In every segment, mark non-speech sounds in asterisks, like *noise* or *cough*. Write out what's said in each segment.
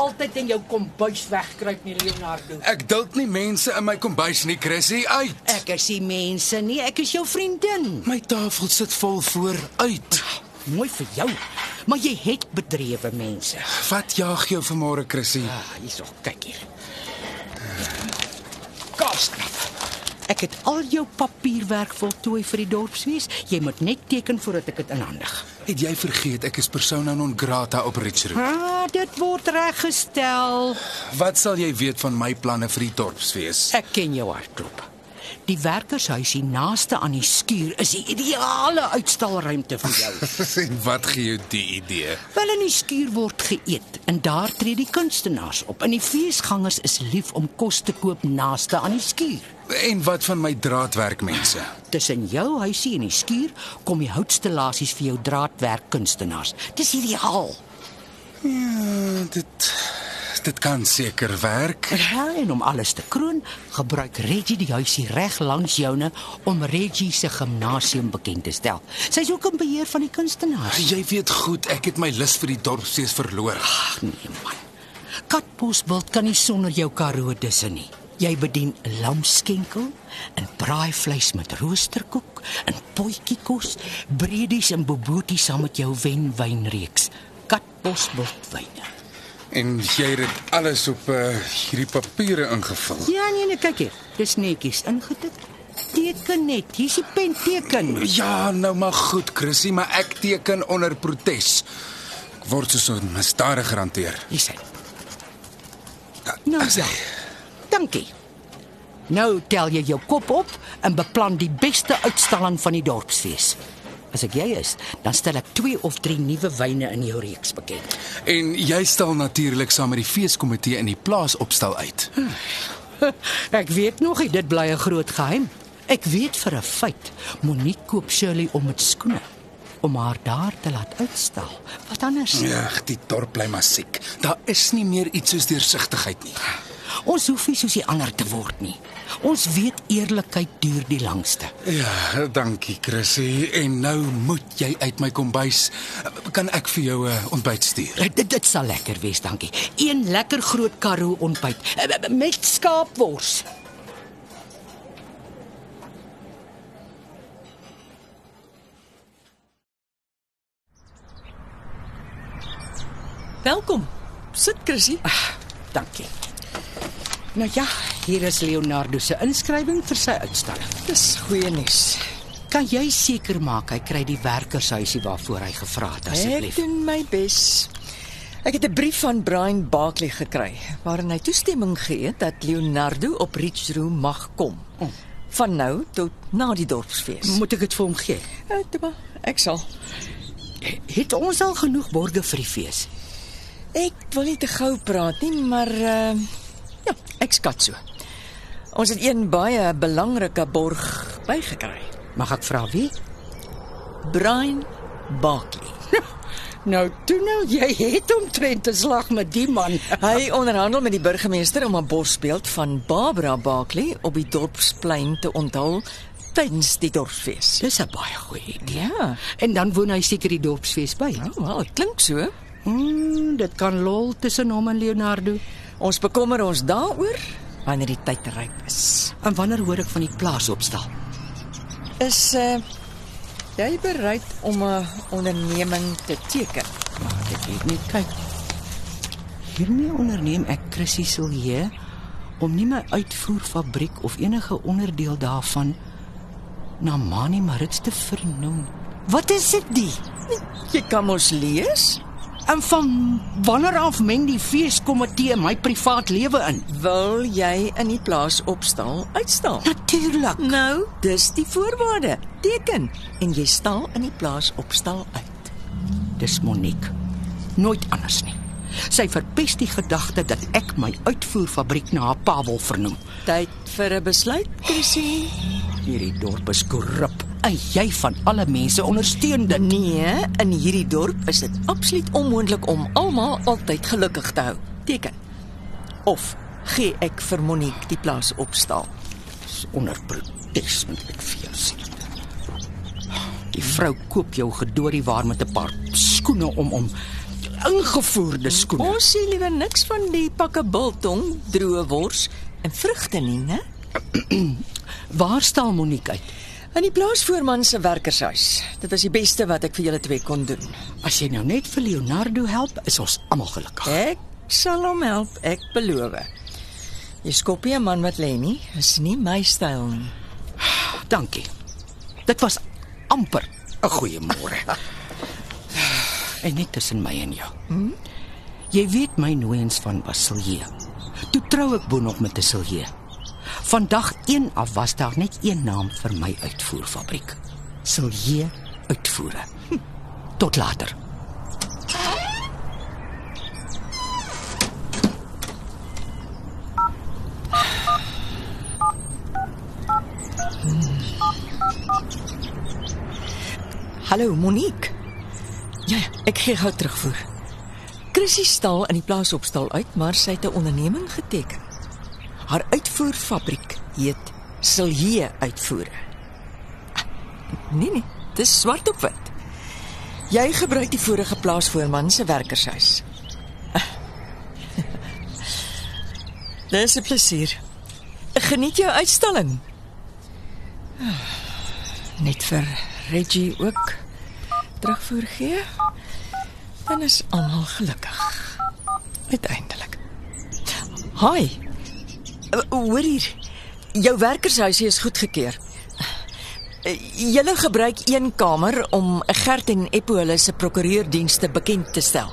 Altyd in jou kombuis wegkruip nie, Leonardo. Ek duld nie mense in my kombuis nie, Chrissy, uit. Ek is nie mense nie, ek is jou vriendin. My tafel sit vol voor uit. Mooi vir jou. Maar jy het bedrewe mense. Wat jaag jou vanmôre, Chrissy? Ah, hierso, kyk hier. Kaaskrap. Ek het al jou papierwerk voltooi vir die dorpsfees. Jy moet net teken voordat ek dit inhandig. Het jy vergeet ek is persona non grata op Richard? Ah, dit word reggestel. Wat sal jy weet van my planne vir die dorpsfees? Ek ken jou hartklop. Die werkershuisie naaste aan die skuur is die ideale uitstalruimte vir jou. *laughs* en wat gee jou die idee? Wel in die skuur word geëet en daar tree die kunstenaars op. En die feesgangers is lief om kos te koop naaste aan die skuur. En wat van my draadwerkmense? Tussen jou huisie en die skuur kom die houtstellasies vir jou draadwerk kunstenaars. Dis ideaal. Ja, dit dit kan seker werk. Ja, en om alles te kroon, gebruik Reggie die huisie reg langs joune om Reggie se gimnasium bekend te stel. Sy's ook in beheer van die kunstenaars. Jy weet goed, ek het my lus vir die dorpsfees verloor. Ag nee man. Katbosveld kan nie sonder jou Karoo disse nie. Jy bedien lamskenkel en braaivleis met roosterkoek en potjiekos, bredies en boboties saam met jou wenwynreeks. Katbosveld wyne. En jy het dit alles op uh, hierdie papiere ingevul. Ja nee nee, kyk hier. Dis netjies ingetik. Teken net. Hier's die pen teken. Ja, nou maar goed, Chrissy, maar ek teken onder protes. Ek word soos 'n misdadiger hanteer. Hier sê. Nou ja. Dankie. Nou tel jy jou kop op en beplan die beste uitstalling van die dorpsfees. As ek jy is, dan stel ek 2 of 3 nuwe wyne in jou reeks bekend. En jy stel natuurlik saam met die feeskomitee in die plaas opstel uit. *laughs* Ek weet nog dit bly 'n groot geheim. Ek weet vir 'n feit, Monique koop Shirley om met skoene om haar daar te laat uitstal. Wat anders? Ja, die dorp bly maar siek. Daar is nie meer iets soos deursigtigheid nie. Ons hoef nie soos die ander te word nie. Ons weet eerlikheid duur die langste. Ja, dankie Chrissy. En nou moet jy uit my kombuis. Kan ek vir jou 'n uh, ontbyt stuur? Dit, dit dit sal lekker wees, dankie. Een lekker groot karoo ontbyt eh, met skaapwors. Welkom. Sit Chrissy. Dankie. Nou ja, hier is Leonardo se inskrywing vir sy uitstalling. Dis goeie nuus. Kan jy seker maak hy kry die werkershuisie waarvoor hy gevra het Ek asseblief? doen my bes. Ek het 'n brief van Brian Barkley gekry waarin hy toestemming gee het dat Leonardo op Rich Room mag kom. Van nou tot na die dorpsfees. Moet ek dit vir hom gee? Ja, toe maar, ek sal. Het ons al genoeg borge vir die fees? Ek wil nie te gou praat nie, maar uh ja, ek skat so. Ons het een baie belangrike borg bygekry. Mag ek vra wie? Brian Barkley. *laughs* Nou, toe nou, jy het omtrent 'n slag met die man. *laughs* Hy onderhandel met die burgemeester om 'n bosbeeld van Barbara Barkley op die dorpsplein te onthul tydens die dorpsfees. Dis 'n baie goeie idee. Ja. En dan woon hy seker die dorpsfees by. Nou, wel, dit klink so. Mm, dit kan lol tussen hom en Leonardo. Ons bekommer ons daaroor wanneer die tyd ryp is. En wanneer hoor ek van die plaas opstel? Is uh jy bereid om 'n onderneming te teken? Maar ek weet nie, kyk. Hiermee onderneem ek Chrissy Silje om nie my uitvoerfabriek of enige onderdeel daarvan na Mani Marits te vernoem. Wat is dit die? Jy kan mos lees. En van wanneer af meng die feeskomitee my privaat lewe in? Wil jy in die plaas opstal uitstal? Natuurlik. Nou, dis die voorwaarde. Teken en jy stal in die plaas opstal uit. Dis Monique. Nooit anders nie. Sy verpes die gedagte dat ek my uitvoerfabriek na haar pa wil vernoem. Tyd vir 'n besluit, Chrissy. Hierdie dorp is korrup. En jy van alle mense ondersteun dit. Nee, in hierdie dorp is dit absoluut onmoontlik om almal altyd gelukkig te hou. Teken. Of gee ek vir Monique die plaas opstal. onder protes moet ek vir jou sê. Die vrou koop jou gedorie waar met 'n paar skoene om om ingevoerde skoene. Ons sien liewer niks van die pakke biltong, droë wors en vrugte nie, né? *clears throat* Waar staan Monique uit? In die plaasvoorman se werkershuis. Dit was die beste wat ek vir julle twee kon doen. As jy nou net vir Leonardo help, is ons almal gelukkig. Ek sal hom help, ek beloof. Jy skop nie 'n man wat lê nie, is nie my styl nie. Dankie. Dit was amper 'n goeie môre. *sighs* en net tussen my en jou. Hm? Jy weet my nooiens van Basilje. Toe trou ek bo nog met 'n Silje. Vandag 1 af was daar net een naam vir my uitvoerfabriek. Silje uitvoere. Hm. *laughs* Tot later. Hallo Monique. Ja, ja, ek gee gou terugvoer. Chrissy stal in die plaas opstal uit, maar sy het 'n onderneming geteken. Haar uitvoerfabriek heet Silje Uitvoere. Nee nee, dis swart op wit. Jy gebruik die vorige plaasvoorman se werkershuis. *laughs* Dis 'n plesier. Geniet jou uitstalling. Net vir Reggie ook terugvoer gee. Dan is almal gelukkig. Uiteindelik. Hi. Uh, Hoor hier. Jou werkershuisie is goedgekeur. Uh, Julle gebruik een kamer om Gert en Eppo hulle se prokureurdienste bekend te stel.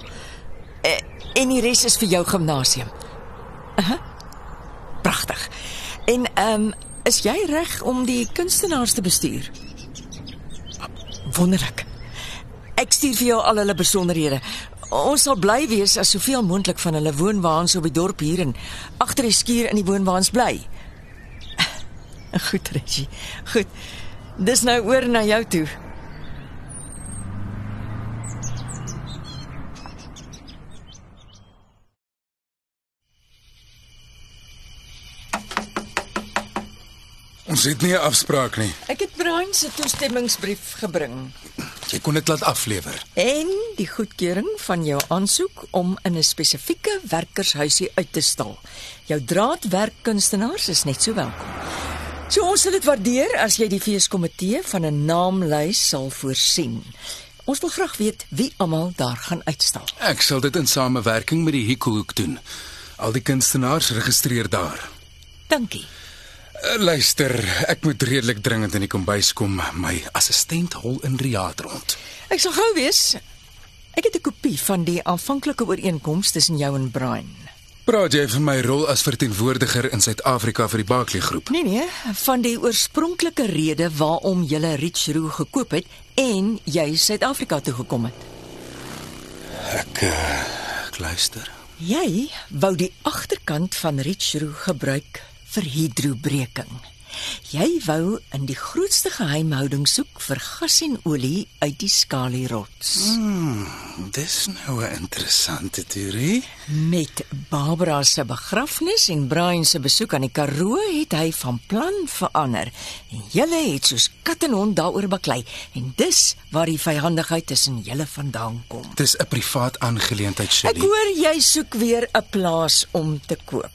Uh, En die res is vir jou gimnasium. Uh-huh. Pragtig. En ehm um, is jy reg om die kunstenaars te bestuur? Wonderlik. Ek stuur vir jou al hulle besonderhede. Ons sal bly wees as soveel moontlik van hulle woonwaans op die dorp hier en agter die skuur in die woonwaans bly. *laughs* Goed, Reggie. Goed. Dis nou oor na jou toe. Ons het nie 'n afspraak nie. Ek het Brian se toestemmingsbrief gebring Jy kon dit laat aflewer. en die goedkeuring van jou aansoek om in 'n spesifieke werkershuisie uit te stal. Jou draadwerkkunstenaars is net so welkom. So ons sal dit waardeer as jy die feeskomitee van 'n naamlys sal voorsien. Ons wil graag weet wie almal daar gaan uitstal. Ek sal dit in samewerking met die Hikohoek doen. Al die kunstenaars registreer daar. Dankie. Uh, Luister, ek moet redelik dringend in die kombuis kom. My assistent hol in Riaad rond. Ek sal gou wees. Ek het 'n kopie van die aanvanklike ooreenkoms tussen jou en Brian. Praat jy van my rol as verteenwoordiger in Suid-Afrika vir die Barkley groep? Nee nee, van die oorspronklike rede waarom jy Rich Roo gekoop het en jy Suid-Afrika toe gekom het. Ek uh, ek luister. Jy wou die agterkant van Rich Roo gebruik vir hidrobreking. Jy wou in die grootste geheimhouding soek vir gas en olie uit die skalierots. Dis nou 'n interessante teorie. Met Barbara se begrafnis en Brian se besoek aan die Karoo het hy van plan verander. En julle het soos kat en hond daaroor baklei en dis waar die vyhandigheid tussen julle vandaan kom. Dis 'n privaat aangeleentheid, Ek Shelly. hoor jy soek weer 'n plaas om te koop.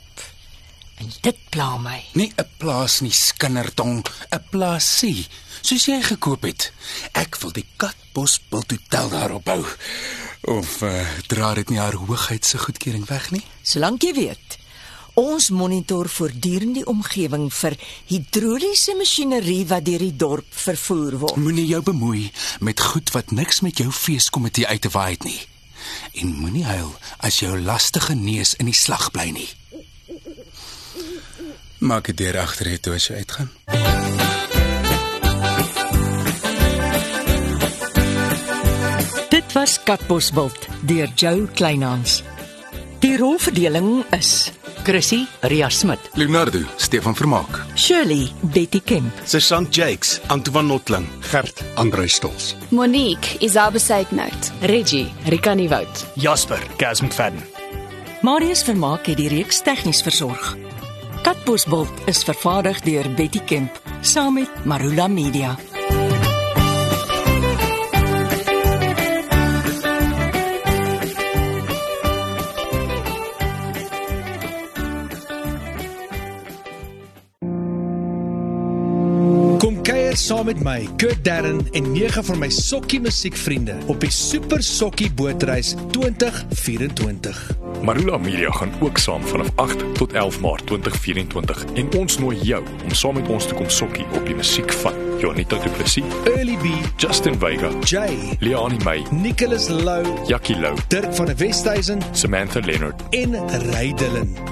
En dit pla my. Nie 'n plaas nie, skinnertong, 'n plaasie, soos jy gekoop het. Ek wil die Katbos Bilthotel daarop bou. Of uh, dra dit nie haar hoogheid se goedkeuring weg nie? Solank jy weet, ons monitor voortdurend die omgewing vir hidroliese masjinerie wat deur die dorp vervoer word. Moenie jou bemoei met goed wat niks met jou feeskomitee uit te waai het nie. En moenie huil as jou lastige neus in die slag bly nie. Maak dit deur agter jy toe as jy uitgaan. Dit was Katbosveld deur Joe Kleinhans. Die rolverdeling is Chrissy, Ria Smit. Leonardo, Stefan Vermaak. Shirley Betty Kemp, Sergeant Jakes, Antoine Notling, Gert Andrei Stols. Monique, Isabel Seidnout. Reggie, Rikani Wout. Jasper, Gaz McFadden. Marius Vermaak het die reeks tegnies versorg. Katbosbult is vervaardig deur Betty Kemp saam met Marula Media. Kom kuier saam met my, Kurt Darren en nege van my sokkie musiekvriende op die Super Sokkie Bootreis 2024. Marula Media gaan ook saam vanaf 8 tot 11 Maart 2024 en ons nooi jou om saam met ons te kom sokkie op die musiek van Jonita Du Plessis, Early B, Justin Vega, Jay, Leani May, Nicholas Lou, Jackie Lou, Dirk van der Westhuizen Samantha Leonard. en Ray Dillon.